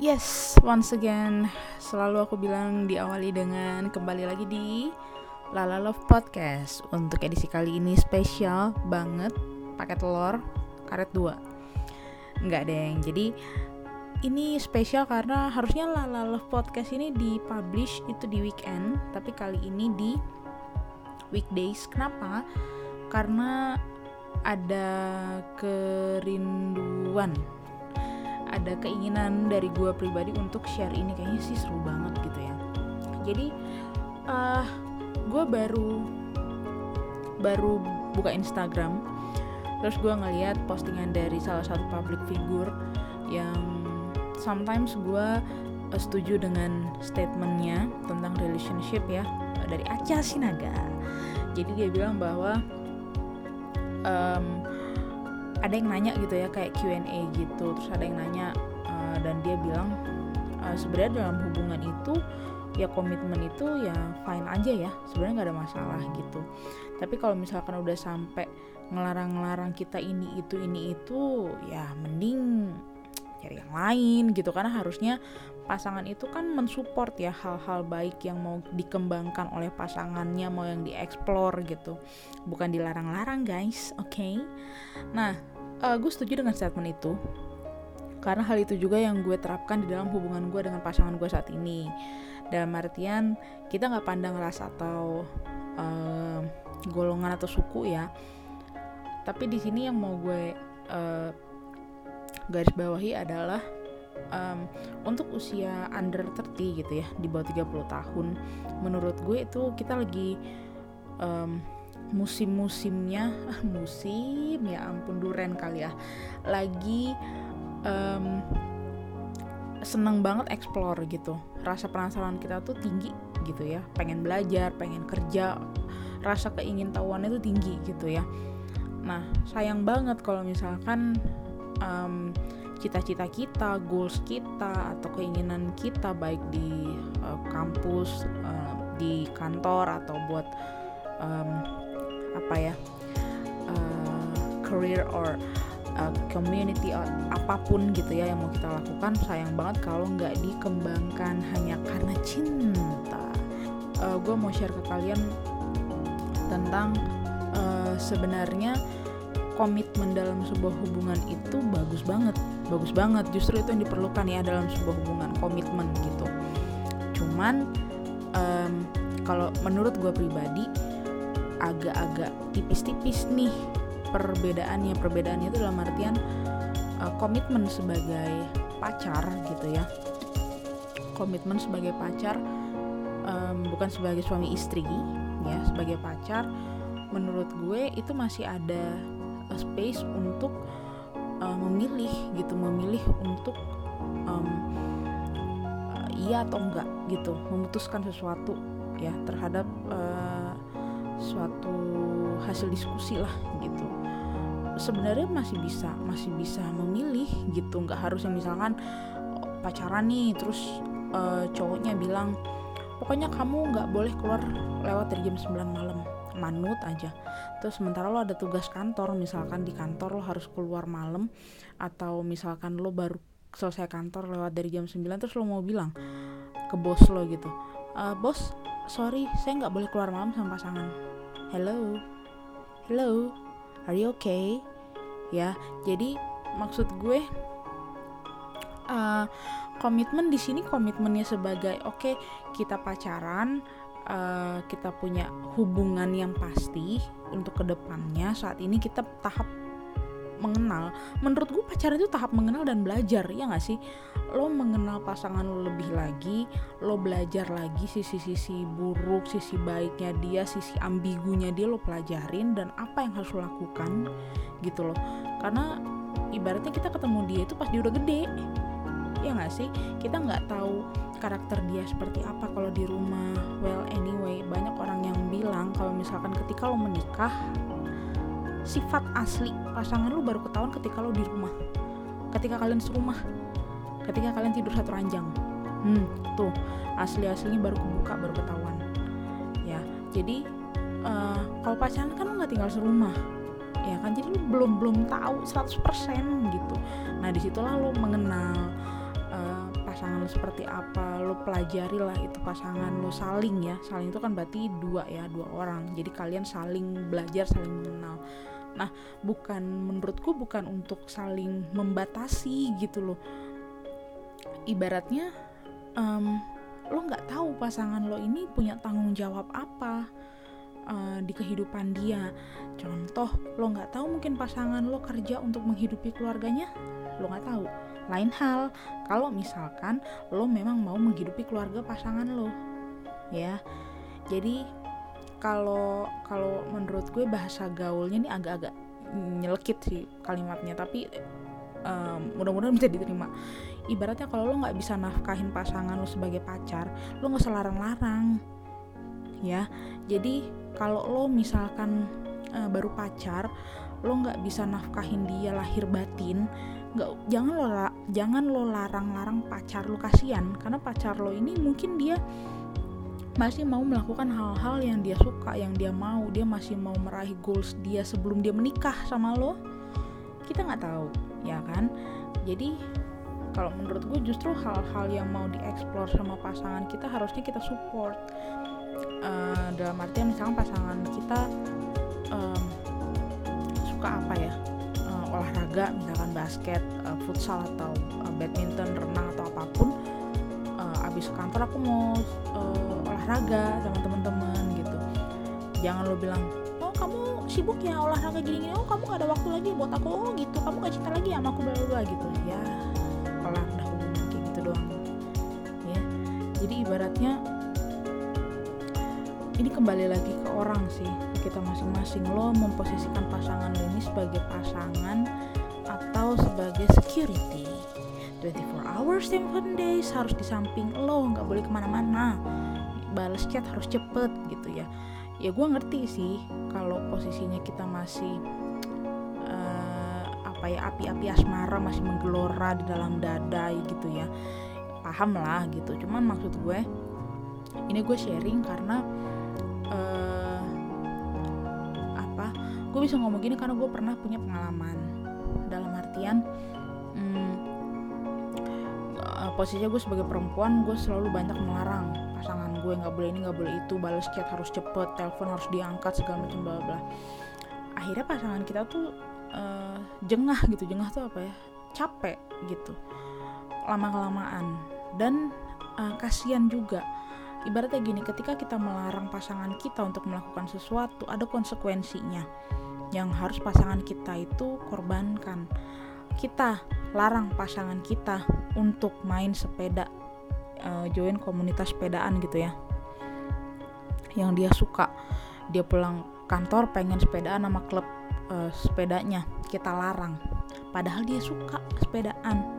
Yes, once again, selalu aku bilang diawali dengan kembali lagi di Lala Love Podcast. Untuk edisi kali ini spesial banget, pakai telur karet 2. Enggak, Deng. Jadi ini spesial karena harusnya Lala Love Podcast ini dipublish itu di weekend, tapi kali ini di weekdays. Kenapa? Karena ada kerinduan ada keinginan dari gue pribadi untuk share ini kayaknya sih seru banget gitu ya. Jadi uh, gue baru baru buka Instagram terus gue ngeliat postingan dari salah satu public figure yang sometimes gue uh, setuju dengan statementnya tentang relationship ya dari Aca Sinaga. Jadi dia bilang bahwa um, ada yang nanya gitu ya kayak Q&A gitu. Terus ada yang nanya uh, dan dia bilang uh, sebenarnya dalam hubungan itu ya komitmen itu ya fine aja ya. Sebenarnya nggak ada masalah gitu. Tapi kalau misalkan udah sampai ngelarang-ngelarang kita ini itu ini itu ya mending cari yang lain gitu. Karena harusnya pasangan itu kan mensupport ya hal-hal baik yang mau dikembangkan oleh pasangannya mau yang dieksplor gitu. Bukan dilarang-larang guys oke? Okay? nah uh, gue setuju dengan statement itu. Karena hal itu juga yang gue terapkan di dalam hubungan gue dengan pasangan gue saat ini. Dalam artian kita nggak pandang ras atau uh, golongan atau suku ya. Tapi di sini yang mau gue uh, garis bawahi adalah um, untuk usia under 30 gitu ya di bawah 30 tahun menurut gue itu kita lagi um, musim-musimnya musim ya ampun duren kali ya lagi um, seneng banget explore gitu. Rasa penasaran kita tuh tinggi gitu ya pengen belajar pengen kerja rasa keingintahuannya tuh tinggi gitu ya. Nah sayang banget kalau misalkan um, cita-cita kita goals kita atau keinginan kita baik di uh, kampus uh, di kantor atau buat um, apa ya uh, career or uh, community or apa pun gitu ya yang mau kita lakukan sayang banget kalau nggak dikembangkan hanya karena cinta. Uh, gue mau share ke kalian tentang uh, sebenarnya komitmen dalam sebuah hubungan itu bagus banget bagus banget justru itu yang diperlukan ya dalam sebuah hubungan komitmen gitu. Cuman um, kalau menurut gue pribadi agak-agak tipis-tipis nih perbedaannya. Perbedaannya itu dalam artian uh, komitmen sebagai pacar gitu ya. Komitmen sebagai pacar um, bukan sebagai suami istri ya sebagai pacar menurut gue itu masih ada space untuk uh, memilih gitu memilih untuk um, uh, iya atau enggak gitu memutuskan sesuatu ya terhadap uh, suatu hasil diskusi lah gitu. Sebenarnya masih bisa masih bisa memilih gitu nggak harus yang misalkan pacaran nih terus uh, cowoknya bilang pokoknya kamu nggak boleh keluar lewat dari jam 9 malam manut aja. Terus sementara lo ada tugas kantor misalkan di kantor lo harus keluar malam atau misalkan lo baru selesai kantor lewat dari jam 9 terus lo mau bilang ke bos lo gitu uh, bos sorry saya nggak boleh keluar malam sama pasangan. Hello? Hello? Are you okay? Ya jadi maksud gue uh, komitmen di sini komitmennya sebagai oke okay, kita pacaran uh, kita punya hubungan yang pasti untuk ke depannya saat ini kita tahap mengenal. Menurut gue pacaran itu tahap mengenal dan belajar ya gak sih? Lo mengenal pasangan lo lebih lagi lo belajar lagi sisi-sisi buruk sisi baiknya dia sisi ambigunya dia lo pelajarin dan apa yang harus lo lakukan gitu loh. Karena ibaratnya kita ketemu dia itu pas dia udah gede ya gak sih? Kita nggak tahu karakter dia seperti apa kalau di rumah. Well anyway banyak orang yang bilang kalau misalkan ketika lo menikah sifat asli pasangan lu baru ketahuan ketika lo di rumah. Ketika kalian serumah. Ketika kalian tidur satu ranjang. Hmm tuh. Asli aslinya baru kebuka baru ketahuan. Ya jadi uh, kalau pacaran kan lo nggak tinggal serumah. Ya kan? Jadi lu belum belum tahu 100% gitu. Nah di situlah lo mengenal pasangan lo seperti apa lo pelajari lah itu pasangan lo saling ya saling itu kan berarti dua ya dua orang. Jadi kalian saling belajar saling mengenal. Nah bukan menurutku bukan untuk saling membatasi gitu loh. Ibaratnya um, lo nggak tahu pasangan lo ini punya tanggung jawab apa uh, di kehidupan dia. Contoh lo nggak tahu mungkin pasangan lo kerja untuk menghidupi keluarganya? Lo nggak tahu lain hal kalau misalkan lo memang mau menghidupi keluarga pasangan lo ya. Jadi kalau kalau menurut gue bahasa gaulnya ini agak-agak nyelekit sih kalimatnya tapi um, mudah-mudahan bisa diterima. Ibaratnya kalau lo nggak bisa nafkahin pasangan lo sebagai pacar lo nggak usah larang-larang ya. Jadi kalau lo misalkan uh, baru pacar lo nggak bisa nafkahin dia lahir batin. Nggak jangan lo jangan lo larang-larang pacar lo kasihan. Karena pacar lo ini mungkin dia masih mau melakukan hal-hal yang dia suka yang dia mau. Dia masih mau meraih goals dia sebelum dia menikah sama lo. Kita nggak tahu ya kan? Jadi kalau menurut gue justru hal-hal yang mau dieksplor sama pasangan kita harusnya kita support. Uh, dalam artian misalnya pasangan kita um, suka apa ya? Olahraga misalkan basket uh, futsal atau uh, badminton renang atau apa pun. Uh, abis kantor aku mau uh, olahraga sama teman-teman gitu. Jangan lo bilang oh kamu sibuk ya olahraga gini-gini. Oh kamu gak ada waktu lagi buat aku. Oh gitu. Kamu gak cinta lagi sama aku bla gitu. Ya kelar dah hubungan kayak gitu doang. Ya jadi ibaratnya ini kembali lagi ke orang sih kita masing-masing lo memposisikan pasangan lo ini sebagai pasangan atau sebagai security. 24 hours 7 days harus di samping lo nggak boleh ke mana-mana. Balas chat harus cepet gitu ya. Ya gue ngerti sih kalau posisinya kita masih uh, apa ya api-api asmara masih menggelora di dalam dada gitu ya. Paham lah gitu. Cuman maksud gue ini gue sharing karena gue bisa ngomong gini karena gue pernah punya pengalaman. Dalam artian hmm, uh, posisinya gue sebagai perempuan gue selalu banyak melarang pasangan gue nggak boleh ini nggak boleh itu balas chat harus cepet telepon harus diangkat segala macam bla bla akhirnya pasangan kita tuh uh, jengah gitu. Jengah tuh apa ya? Capek gitu. Lama kelamaan dan uh, kasihan juga ibaratnya gini ketika kita melarang pasangan kita untuk melakukan sesuatu ada konsekuensinya. Yang harus pasangan kita itu korbankan. Kita larang pasangan kita untuk main sepeda uh, join komunitas sepedaan gitu ya. Yang dia suka dia pulang kantor pengen sepedaan sama klub uh, sepedanya kita larang. Padahal dia suka sepedaan.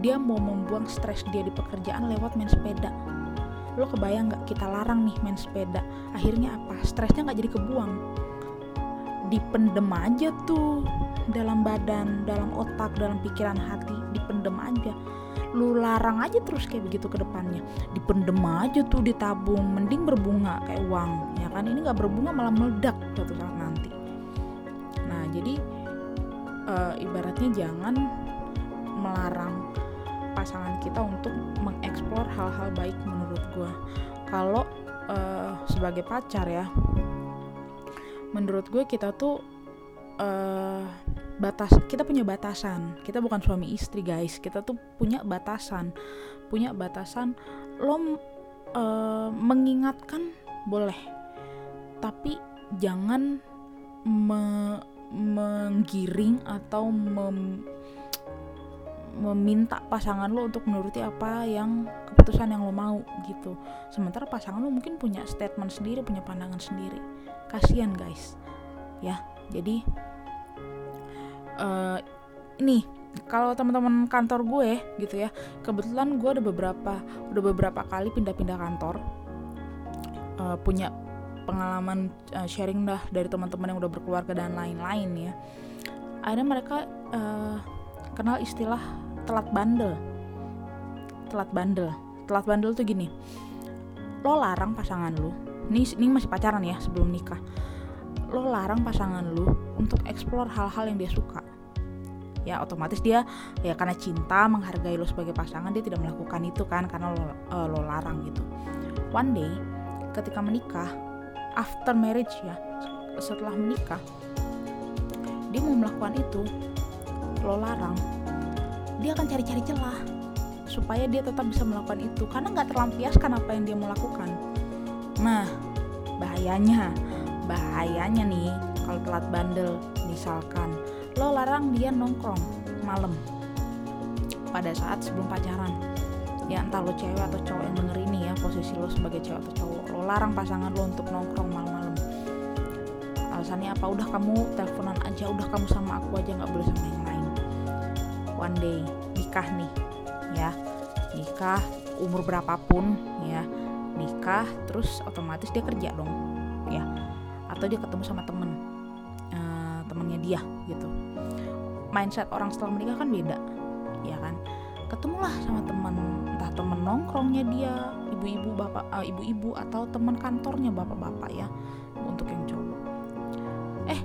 Dia mau membuang stres dia di pekerjaan lewat main sepeda lo kebayang nggak kita larang nih main sepeda? Akhirnya apa? Stresnya nggak jadi kebuang. Dipendem aja tuh dalam badan dalam otak dalam pikiran hati dipendem aja. Lu larang aja terus kayak begitu ke depannya. Dipendem aja tuh ditabung mending berbunga kayak uang ya kan? Ini nggak berbunga malah meledak suatu saat nanti. Nah jadi uh, ibaratnya jangan melarang pasangan kita untuk mengeksplor hal-hal baik menurut gue kalau uh, sebagai pacar ya menurut gue kita tuh uh, batas kita punya batasan. Kita bukan suami istri guys. Kita tuh punya batasan. Punya batasan lo uh, mengingatkan boleh tapi jangan me menggiring atau mem meminta pasangan lo untuk menuruti apa yang keputusan yang lo mau gitu. Sementara pasangan lo mungkin punya statement sendiri punya pandangan sendiri. Kasihan guys. Ya jadi uh, ini kalau teman-teman kantor gue gitu ya kebetulan gue ada beberapa udah beberapa kali pindah-pindah kantor. Uh, punya pengalaman uh, sharing dah dari teman-teman yang udah berkeluarga dan lain-lain ya. Akhirnya mereka uh, kenal istilah telat bandel. Telat bandel. Telat bandel tuh gini. Lo larang pasangan lo ini ini masih pacaran ya sebelum nikah. Lo larang pasangan lo untuk explore hal-hal yang dia suka. Ya otomatis dia ya karena cinta menghargai lo sebagai pasangan dia tidak melakukan itu kan karena lo, uh, lo larang gitu. One day ketika menikah after marriage ya setelah menikah dia mau melakukan itu lo larang dia akan cari-cari celah. Supaya dia tetap bisa melakukan itu. Karena nggak terlampiaskan apa yang dia mau lakukan. Nah bahayanya. Bahayanya nih kalau telat bandel misalkan. Lo larang dia nongkrong malam. Pada saat sebelum pacaran. Ya entah lo cewek atau cowok yang denger ini ya posisi lo sebagai cewek atau cowok. Lo larang pasangan lo untuk nongkrong malam-malam. Alasannya apa? Udah kamu teleponan aja udah kamu sama aku aja nggak boleh sama yang one day nikah nih ya. Nikah umur berapapun ya. Nikah terus otomatis dia kerja dong ya. Atau dia ketemu sama temen uh, temennya dia gitu. Mindset orang setelah menikah kan beda ya kan. Ketemulah sama teman entah temen nongkrongnya dia ibu-ibu bapak uh, ibu-ibu atau teman kantornya bapak-bapak ya untuk yang cowok. Eh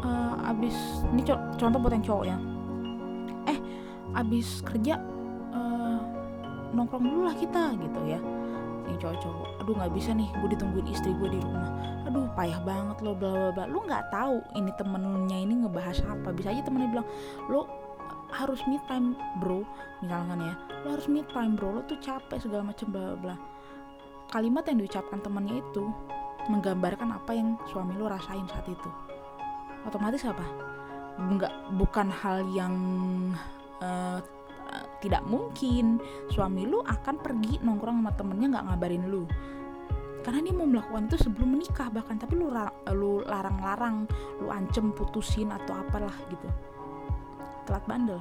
uh, abis ini co contoh buat yang cowok ya abis kerja uh, nongkrong dulu lah kita gitu ya. Yang cowok-cowok aduh nggak bisa nih gue ditungguin istri gue di rumah. Aduh payah banget lo bla bla bla. Lo nggak tahu ini temennya ini ngebahas apa. Bisa aja temennya bilang lo harus me time bro. Misalkan ya lo harus me time bro. Lo tuh capek segala macam bla bla kalimat yang diucapkan temannya itu menggambarkan apa yang suami lo rasain saat itu. Otomatis apa? Nggak bukan hal yang uh, tidak mungkin suami lu akan pergi nongkrong sama temennya nggak ngabarin lu. Karena dia mau melakukan itu sebelum menikah bahkan tapi lu lu larang-larang lu ancem putusin atau apalah gitu. Telat bandel.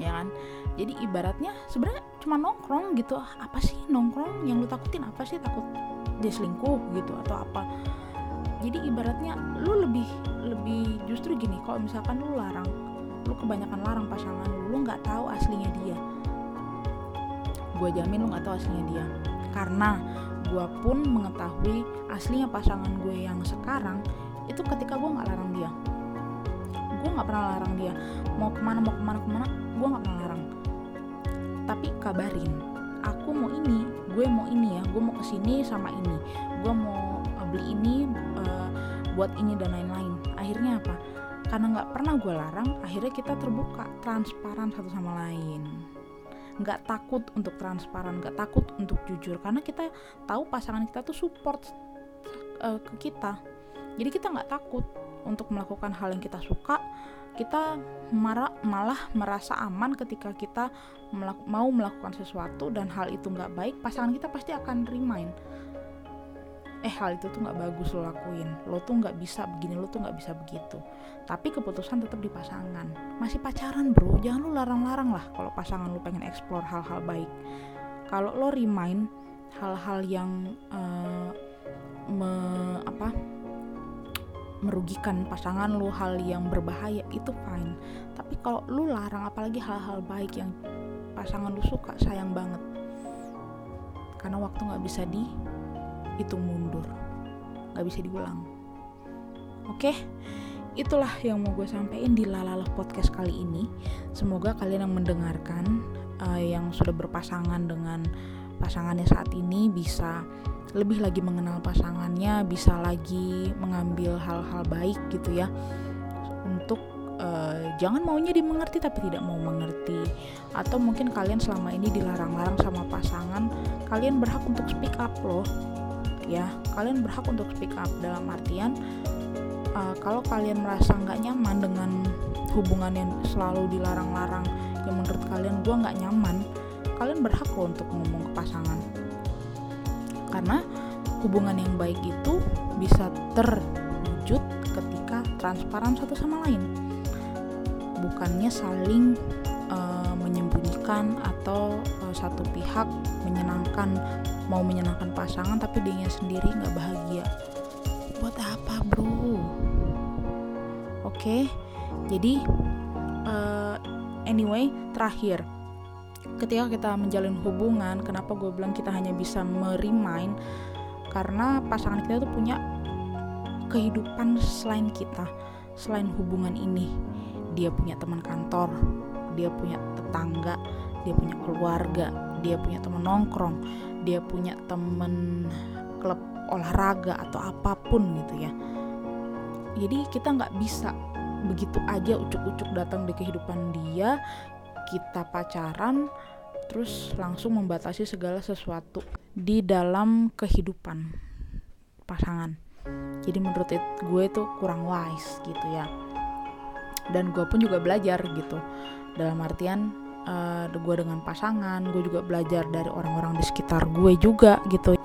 Ya kan? Jadi ibaratnya sebenarnya cuma nongkrong gitu. Apa sih nongkrong? Yang lu takutin apa sih? Takut dia selingkuh gitu atau apa? Jadi ibaratnya lu lebih lebih justru gini kalau misalkan lu larang lu kebanyakan larang pasangan lu lu nggak tahu aslinya dia. Gue jamin lu nggak tahu aslinya dia. Karena gue pun mengetahui aslinya pasangan gue yang sekarang itu ketika gue nggak larang dia. Gue nggak pernah larang dia. Mau ke mana mau ke mana ke mana gue nggak pernah larang. Tapi kabarin aku mau ini gue mau ini ya gue mau ke sini sama ini. Gue mau beli ini uh, buat ini dan lain-lain. Akhirnya apa karena nggak pernah gue larang akhirnya kita terbuka transparan satu sama lain. Nggak takut untuk transparan nggak takut untuk jujur. Karena kita tahu pasangan kita tuh support uh, ke kita. Jadi kita nggak takut untuk melakukan hal yang kita suka. Kita marah, malah merasa aman ketika kita melaku, mau melakukan sesuatu dan hal itu nggak baik pasangan kita pasti akan remind eh hal itu tuh nggak bagus lo lakuin. Lo tuh nggak bisa begini lo tuh nggak bisa begitu. Tapi keputusan tetap di pasangan. Masih pacaran bro. Jangan lo larang-larang lah kalau pasangan lo pengen explore hal-hal baik. Kalau lo remind hal-hal yang uh, me, apa merugikan pasangan lo hal yang berbahaya itu fine. Tapi kalau lo larang apalagi hal-hal baik yang pasangan lo suka sayang banget. Karena waktu nggak bisa di itu mundur. Nggak bisa diulang. Oke? Itulah yang mau gue sampaikan di Lalalah podcast kali ini. Semoga kalian yang mendengarkan uh, yang sudah berpasangan dengan pasangannya saat ini bisa lebih lagi mengenal pasangannya bisa lagi mengambil hal-hal baik gitu ya. Untuk uh, jangan maunya dimengerti tapi tidak mau mengerti. Atau mungkin kalian selama ini dilarang-larang sama pasangan kalian berhak untuk speak up loh ya. Kalian berhak untuk speak up. Dalam artian uh, kalau kalian merasa nggak nyaman dengan hubungan yang selalu dilarang-larang yang menurut kalian gue nggak nyaman kalian berhak loh untuk ngomong ke pasangan. Karena hubungan yang baik itu bisa terwujud ketika transparan satu sama lain. Bukannya saling uh, menyembunyikan atau uh, satu pihak menyenangkan mau menyenangkan pasangan tapi dia sendiri nggak bahagia. Buat apa bro? Oke okay? jadi uh, anyway terakhir. Ketika kita menjalin hubungan kenapa gue bilang kita hanya bisa merimain karena pasangan kita tuh punya kehidupan selain kita selain hubungan ini. Dia punya teman kantor dia punya tetangga dia punya keluarga dia punya teman nongkrong dia punya temen klub olahraga atau apa pun gitu ya. Jadi kita nggak bisa begitu aja ucuk-ucuk datang di kehidupan dia kita pacaran terus langsung membatasi segala sesuatu di dalam kehidupan pasangan. Jadi menurut gue itu kurang wise gitu ya. Dan gue pun juga belajar gitu. Dalam artian uh, gue dengan pasangan gue juga belajar dari orang-orang di sekitar gue juga gitu.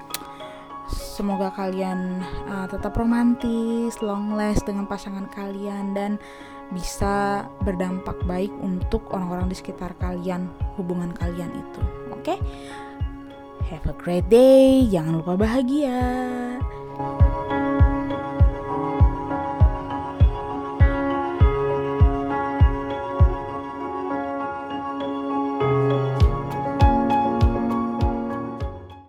Semoga kalian uh, tetap romantis long last dengan pasangan kalian dan bisa berdampak baik untuk orang-orang di sekitar kalian hubungan kalian itu. Oke? Okay? have a great day. Jangan lupa bahagia